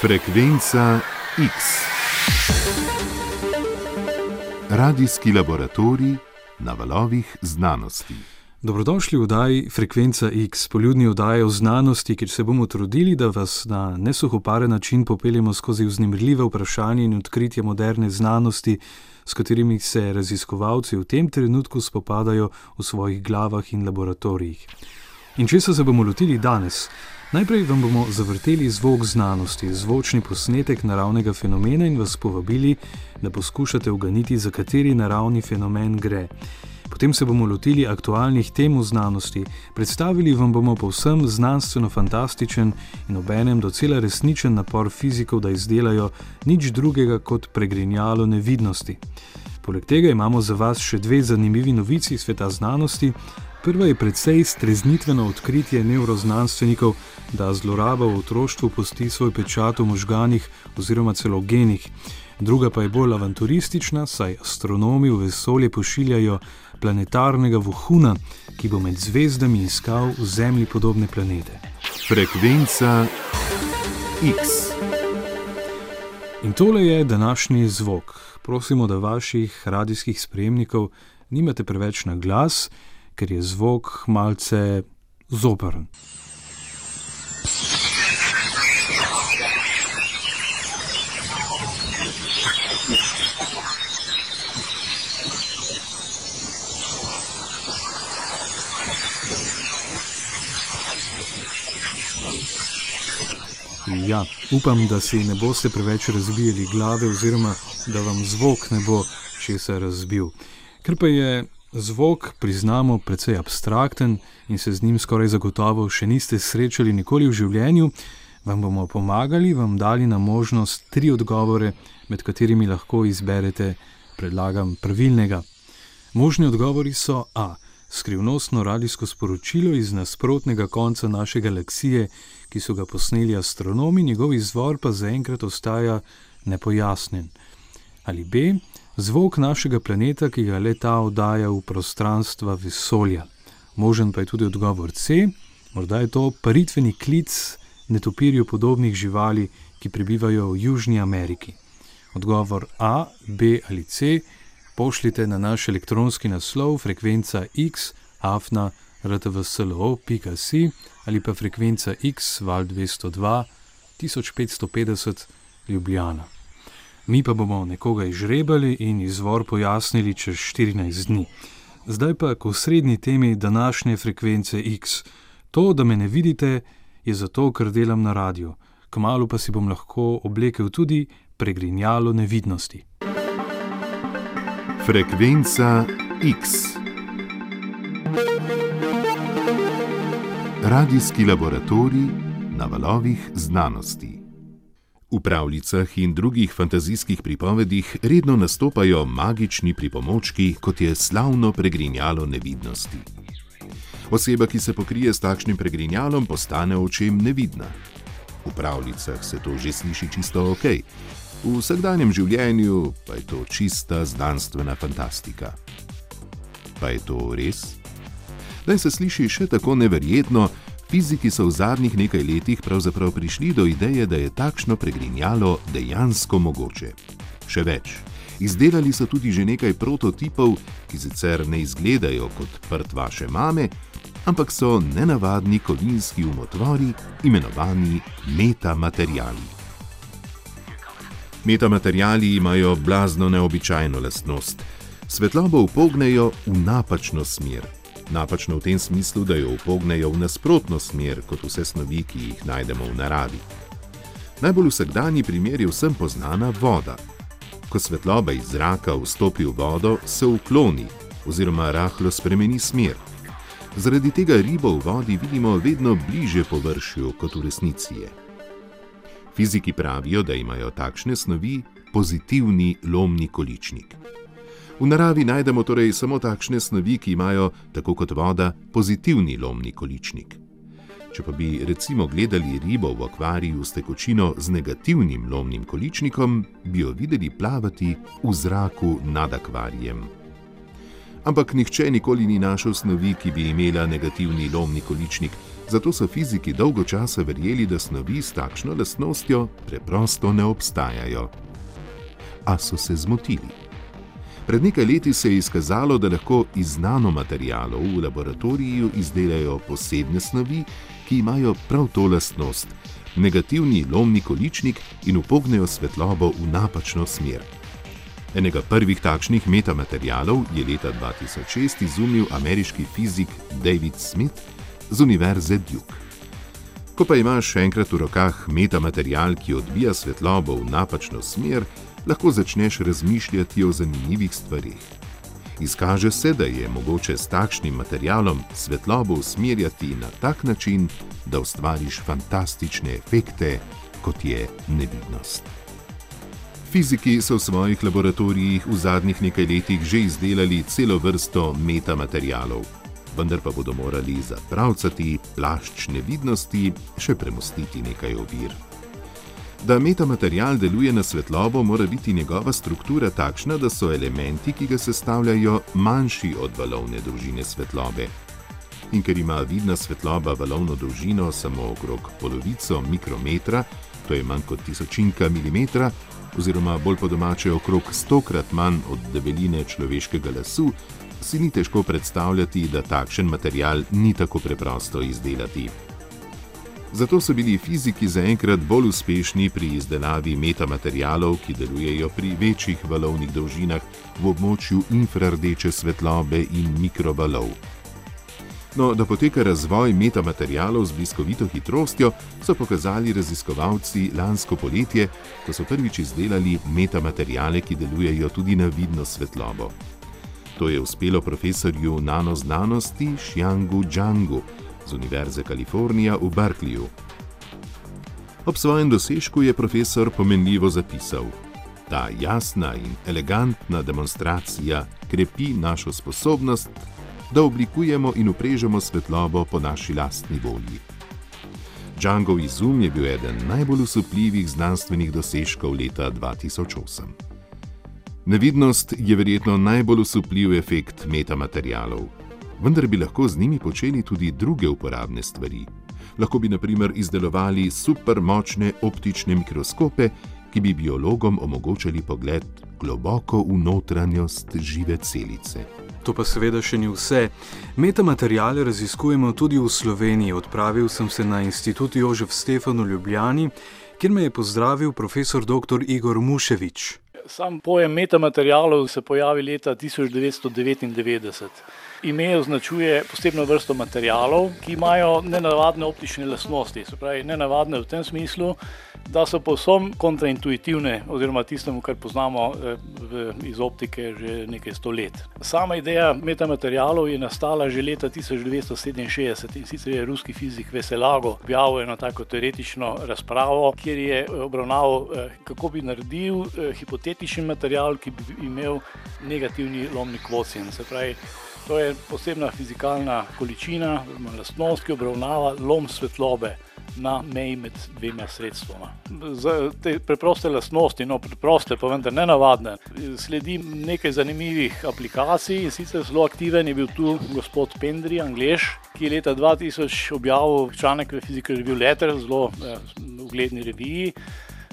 Frekvenca X. Radijski laboratorij na valovih znanosti. Dobrodošli v oddaji Frekvenca X, poljudni oddaji o znanosti, kjer se bomo trudili, da vas na nesuhoparen način popeljemo skozi vznemirljive vprašanja in odkritje moderne znanosti, s katerimi se raziskovalci v tem trenutku spopadajo v svojih glavah in laboratorijih. In če se bomo lotili danes? Najprej vam bomo zavrteli zvok znanosti, zvočni posnetek naravnega fenomena in vas povabili, da poskušate uganiti, za kateri naravni fenomen gre. Potem se bomo lotili aktualnih tem v znanosti, predstavili vam bomo povsem znanstveno-fantastičen in obenem docela resničen napor fizikov, da izdelajo nič drugega kot pregrinjalo nevidnosti. Poleg tega imamo za vas še dve zanimivi novici iz sveta znanosti. Prva je precej streznitveno odkritje neuroznanstvenikov, da zloraba v otroštvu pusti svoj pečat v možganih oziroma celo genih. Druga pa je bolj avanturistična, saj astronomi v vesolje pošiljajo planetarnega vohuna, ki bo med zvezdami iskal Zemlji podobne planete. Frekvenca X. In tole je današnji zvok. Prosimo, da vaših radijskih sprejemnikov nimate preveč na glas, ker je zvok malce zoprn. Ja, upam, da si ne boste preveč razbijali glave, oziroma da vam zvok ne bo česa razbil. Ker pa je zvok, priznamo, precej abstrakten in se z njim skoraj zagotovo še niste srečali nikoli v življenju, vam bomo pomagali, vam dali na možnost tri odgovore, med katerimi lahko izberete, predlagam, pravilnega. Možni odgovori so A skrivnostno radijsko sporočilo iz nasprotnega konca naše galaksije, ki so ga posneli astronomi, njegov izvor pa zaenkrat ostaja nepojasnjen. Ali B, zvok našega planeta, ki ga leta oddaja v prostranstva vesolja. Možen pa je tudi odgovor C, morda je to paritveni klic netopirju podobnih živali, ki prebivajo v Južni Ameriki. Odgovor A, B ali C pošljite na naš elektronski naslov frekvenca x afna rtvslo.si ali pa frekvenca x val 202 1550 Ljubljana. Mi pa bomo nekoga izžrebali in izvor pojasnili čez 14 dni. Zdaj pa k srednji temi današnje frekvence X. To, da me ne vidite, je zato, ker delam na radiju. Kmalo pa si bom lahko oblekel tudi pregrinjalo nevidnosti. Frekvenca X. Radijski laboratorij na valovih znanosti. V pravljicah in drugih fantazijskih pripovedih redno nastopajo magični pripomočki, kot je slavno pregrinjalo nevidnosti. Oseba, ki se pokrije s takšnim pregrinjalom, postane očem nevidna. V pravljicah se to že sliši čisto ok, v vsakdanjem življenju pa je to čista znanstvena fantastika. Pa je to res? Da se sliši še tako neverjetno, fiziki so v zadnjih nekaj letih pravzaprav prišli do ideje, da je takšno pregrinjalo dejansko mogoče. Še več. Izdelali so tudi že nekaj prototipov, ki sicer ne izgledajo kot prt vaše mame, ampak so nenavadni kovinski umotvori, imenovani metamateriali. Metamateriali imajo blazno neobičajno lastnost. Svetlobo upognejo v napačno smer. Napačno v tem smislu, da jo upognejo v nasprotno smer kot vse snovi, ki jih najdemo v naravi. Najbolj vsakdanji primer je vsem poznana voda. Ko svetloba iz zraka vstopi v vodo, se ukloni oziroma rahlo spremeni smer. Zaradi tega ribo v vodi vidimo vedno bliže površju kot v resnici je. Fiziki pravijo, da imajo takšne snovi pozitivni lomni količnik. V naravi najdemo torej samo takšne snovi, ki imajo, tako kot voda, pozitivni lomni količnik. Če pa bi recimo gledali ribo v akvariju s tekočino z negativnim lomnim količnikom, bi jo videli plavati v zraku nad akvarijem. Ampak nihče nikoli ni našel snovi, ki bi imela negativni lomni količnik, Zato so fiziki dolgo časa verjeli, da snovi s takšno lastnostjo preprosto ne obstajajo. A so se zmotili. Pred nekaj leti se je izkazalo, da lahko iz nanomaterialov v laboratoriju izdelajo posebne snovi, ki imajo prav to lastnost: negativni lomni količnik in upognejo svetlobo v napačno smer. Enega prvih takšnih metamaterialov je leta 2006 izumil ameriški fizik David Smith z Univerze Duke. Ko pa imaš enkrat v rokah metamaterial, ki odbija svetlobo v napačno smer, lahko začneš razmišljati o zanimivih stvarih. Izkaže se, da je mogoče s takšnim materialom svetlobo usmerjati na tak način, da ustvariš fantastične efekte, kot je nevidnost. Fiziki so v svojih laboratorijih v zadnjih nekaj letih že izdelali celo vrsto metamaterialov, vendar pa bodo morali za pravcati plašč nevidnosti še premostiti nekaj ovir. Da metamaterial deluje na svetlobo, mora biti njegova struktura takšna, da so elementi, ki ga sestavljajo, manjši od valovne dolžine svetlobe. In ker ima vidna svetloba valovno dolžino samo okrog polovico mikrometra, to je manj kot tisočinka milimetra, oziroma bolj po domače okrog stokrat manj od debeline človeškega lasu, si ni težko predstavljati, da takšen material ni tako preprosto izdelati. Zato so bili fiziki zaenkrat bolj uspešni pri izdelavi metamaterialov, ki delujejo pri večjih valovnih dolžinah v območju infrardeče svetlobe in mikrovalov. No, da poteka razvoj metamaterialov z bliskovito hitrostjo, so pokazali raziskovalci lansko poletje, ko so prvič izdelali metamateriale, ki delujejo tudi na vidno svetlobo. To je uspelo profesorju nanoznanosti Xiangu Džangu z Univerze Kalifornija v Berkeleyju. Ob svojem dosežku je profesor pomenljivo zapisal: Ta jasna in elegantna demonstracija krepi našo sposobnost, da oblikujemo in uprežemo svetlobo po naši lastni volji. Džangov izum je bil eden najbolj usupljivih znanstvenih dosežkov leta 2008. Nevidnost je verjetno najbolj usupljiv efekt metamaterialov vendar bi lahko z njimi počeli tudi druge uporabne stvari. Lahko bi naprimer izdelovali supermočne optične mikroskope, ki bi biologom omogočali pogled globoko v notranjost žive celice. To pa seveda še ni vse. Metamateriale raziskujemo tudi v Sloveniji. Odpravil sem se na institut Jožef Stefan v Ljubljani, kjer me je pozdravil profesor dr. Igor Muševič. Sam pojem metamaterialov se pojavi leta 1999 ime označuje posebno vrsto materijalov, ki imajo nenavadne optične lastnosti. Se pravi, nenavadne v tem smislu, da so povsem kontraintuitivne, oziroma tistemu, kar poznamo eh, iz optike že nekaj sto let. Sama ideja metamaterijalov je nastala že leta 1967 in sicer je ruski fizik Veselago objavil eno tako teoretično razpravo, kjer je obravnaval, eh, kako bi naredil eh, hipotetični material, ki bi imel negativni lomni kvocient. To je posebna fizikalna količina, lastnost, ki obravnava lom svetlobe na meji med dvema sredstvoma. Za te preproste lastnosti, no preproste, pa vendar ne navadne, sledi nekaj zanimivih aplikacij in sicer zelo aktiven je bil tu gospod Pendri, anglež, ki je leta 2000 objavil članek v Physical Review Letter, zelo eh, ugledni reviji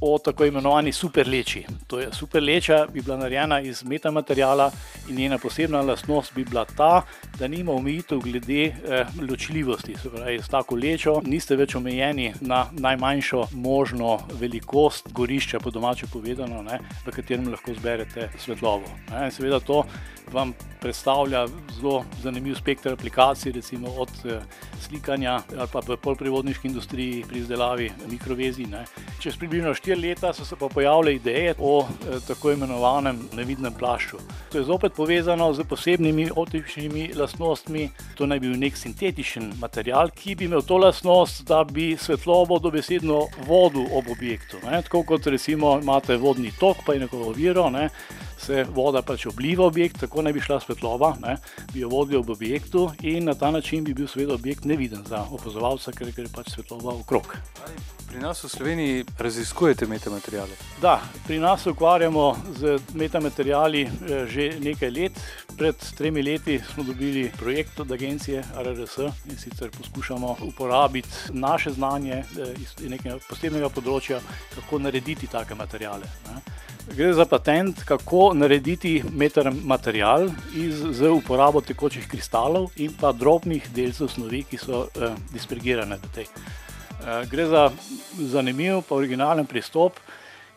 o tako imenovani superleči. To je superleča, bi bila narejena iz metamateriala in njena posebna lastnost bi bila ta, da nima omejitev glede eh, ločljivosti. Se pravi, s tako lečo niste več omejeni na najmanjšo možno velikost gorišča, po domače povedano, ne, v katerem lahko zberete svetlobo. Ne. Seveda to vam predstavlja zelo zanimiv spekter aplikacij, recimo od eh, slikanja ali pa v polprivodniški industriji pri izdelavi mikrovezi. Ne. Čez približno štiri leta so se pa pojavile ideje o eh, tako imenovanem nevidnem plašču. To je zopet povezano z posebnimi optičnimi lastnostmi. To naj bi bil nek sintetičen material, ki bi imel to lastnost, da bi svetlobo dobesedno vodil ob objektu. Ne. Tako kot recimo imate vodni tok, pa je neko oviro. Ne se voda pač obliva objekt, tako naj bi šla svetloba, ne, bi jo vodil ob objektu in na ta način bi bil seveda objekt neviden za opazovalca, ker, ker je pač svetloba okrog. Pri nas v Sloveniji raziskujete metamaterijale? Da, pri nas se ukvarjamo z metamaterijali eh, že nekaj let. Pred tremi leti smo dobili projekt od agencije RRS in sicer poskušamo uporabiti naše znanje eh, iz nekega posebnega področja, kako narediti take materijale. Gre za patent, kako narediti metamaterijal z uporabo tekočih kristalov in pa drobnih delcev snovi, ki so eh, dispergirane v tej. Eh, gre za zanimiv, pa originalen pristop,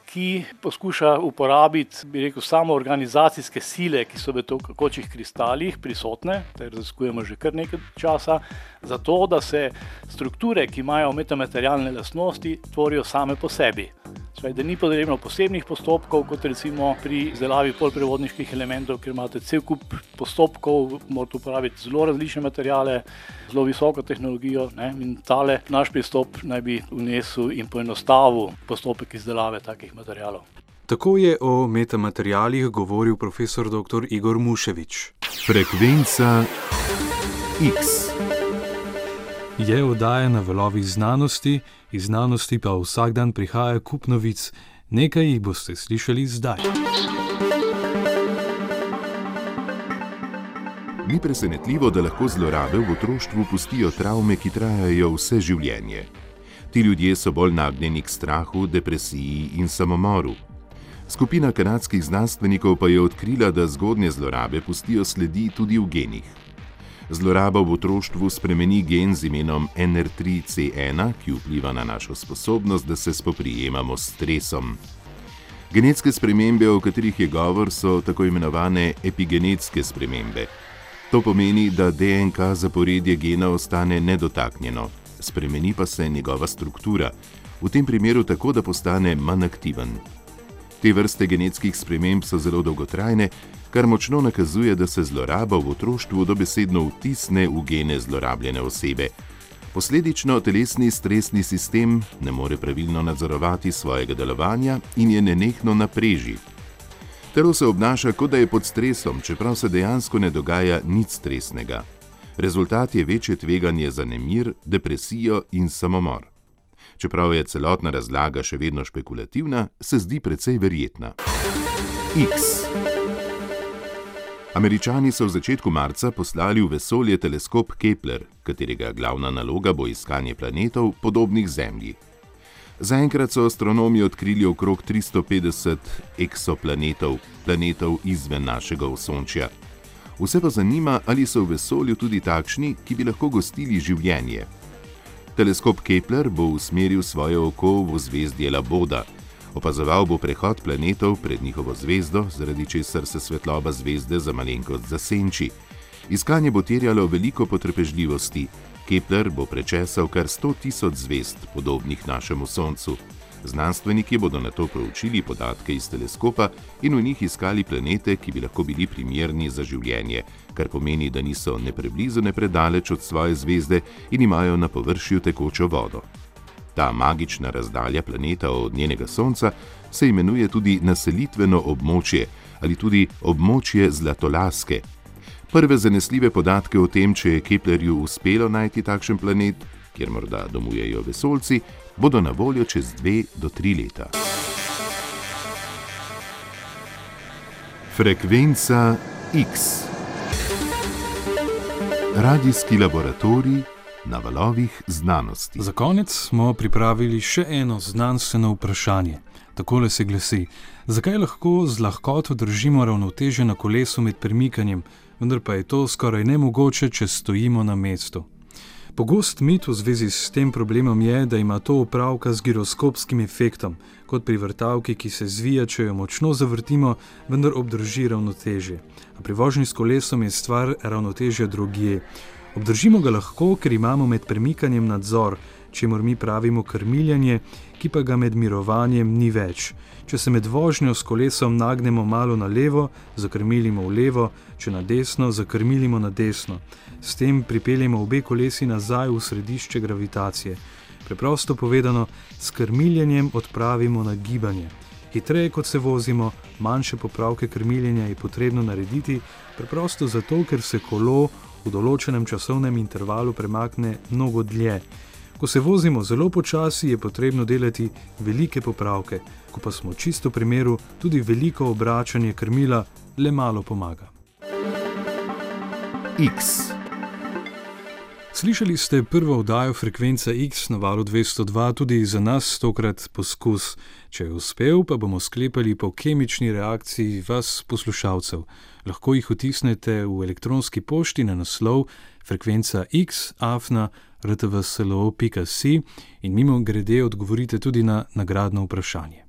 ki poskuša uporabiti, bi rekel, samo organizacijske sile, ki so v tekočih kristalih prisotne, ter raziskujemo že kar nekaj časa, zato da se strukture, ki imajo metamaterialne lastnosti, tvorijo same po sebi. Svej, da ni potrebno posebnih postopkov, kot recimo pri izdelavi polprevodniških elementov, kjer imate cel kup postopkov, morate uporabiti zelo različne materijale, zelo visoko tehnologijo. Ne? In tale naš pristop naj bi vnesel in poenostavil postopek izdelave takih materijalov. Tako je o metamaterijalih govoril profesor dr. Igor Muševič. Frekvenca X. Je oddaja na valovih znanosti, iz znanosti pa vsak dan prihaja kup novic, nekaj jih boste slišali zdaj. Ni presenetljivo, da lahko zlorabe v otroštvu pustijo travme, ki trajajo vse življenje. Ti ljudje so bolj nagnjeni k strahu, depresiji in samomoru. Skupina kanadskih znanstvenikov pa je odkrila, da zgodnje zlorabe pustijo sledi tudi v genih. Zloraba v otroštvu spremeni gen z imenom NR3C1, ki vpliva na našo sposobnost, da se spoprijemamo s stresom. Genetske spremembe, o katerih je govor, so tako imenovane epigenetske spremembe. To pomeni, da DNK zaporedje gena ostane nedotaknjeno, spremeni pa se njegova struktura, v tem primeru tako, da postane manj aktiven. Te vrste genetskih sprememb so zelo dolgotrajne, kar močno nakazuje, da se zloraba v otroštvu dobesedno vtisne v gene zlorabljene osebe. Posledično telesni stresni sistem ne more pravilno nadzorovati svojega delovanja in je nenehno napreži. Telo se obnaša, kot da je pod stresom, čeprav se dejansko ne dogaja nič stresnega. Rezultat je večje tveganje za nemir, depresijo in samomor. Čeprav je celotna razlaga še vedno špekulativna, se zdi precej verjetna. X. Američani so v začetku marca poslali v vesolje teleskop Kepler, katerega glavna naloga bo iskanje planetov, podobnih Zemlji. Zaenkrat so astronomi odkrili okrog 350 eksoplanetov, planetov izven našega osončja. Vse pa zanima, ali so v vesolju tudi takšni, ki bi lahko gostili življenje. Teleskop Kepler bo usmeril svoje oko v zvezdje Laboda, Opazoval bo prehod planetov pred njihovo zvezdo, zaradi česar se svetloba zvezde za malenkost zasenči. Iskanje bo terjalo veliko potrpežljivosti. Kepler bo prečesal kar 100 tisoč zvezd, podobnih našemu Soncu. Znanstveniki bodo na to proučili podatke iz teleskopa in v njih iskali planete, ki bi lahko bili primerni za življenje, kar pomeni, da niso ne preblizu, ne predaleč od svoje zvezde in imajo na površju tekočo vodo. Ta magična razdalja planeta od njenega Sonca se imenuje tudi naselitveno območje ali tudi območje Zlatolaske. Prve zanesljive podatke o tem, če je Keplerju uspelo najti takšen planet, kjer morda domujejo vesolci, bodo na voljo čez dve do tri leta. Frekvenca X. Radijski laboratorij na valovih znanosti. Za konec smo pripravili še eno znanstveno vprašanje. Takole se glasi: Zakaj lahko z lahkoto držimo ravnoteže na kolesu med premikanjem, vendar pa je to skoraj nemogoče, če stojimo na mestu? Pogost mit v zvezi s tem problemom je, da ima to opravka z giroskopskim efektom, kot pri vrtavki, ki se zvija, če jo močno zavrtimo, vendar obdrži ravnoteže. A pri vožnji s kolesom je stvar ravnotežja drugje. Obdržimo ga lahko, ker imamo med premikanjem nadzor, če mor mi pravimo krmiljanje, ki pa ga med mirovanjem ni več. Če se med vožnjo s kolesom nagnemo malo na levo, zakrmilimo v levo, če na desno, zakrmilimo na desno. S tem pripeljemo obe kolesi nazaj v središče gravitacije. Preprosto povedano, s krmiljenjem odpravimo nagibanje. Hitreje kot se vozimo, manjše popravke krmiljenja je potrebno narediti, preprosto zato, ker se kolo v določenem časovnem intervalu premakne mnogo dlje. Ko se vozimo zelo počasi, je potrebno delati velike popravke, ko pa smo čisto v primeru, tudi veliko obračanje krmila le malo pomaga. X. Slišali ste prvo oddajo frekvence X na valu 202, tudi za nas tokrat poskus. Če je uspel, pa bomo sklepali po kemični reakciji vas, poslušalcev. Lahko jih vtisnete v elektronski pošti na naslov frekvenca X, afna, rtvslo.si in mimo grede odgovorite tudi na nagradno vprašanje.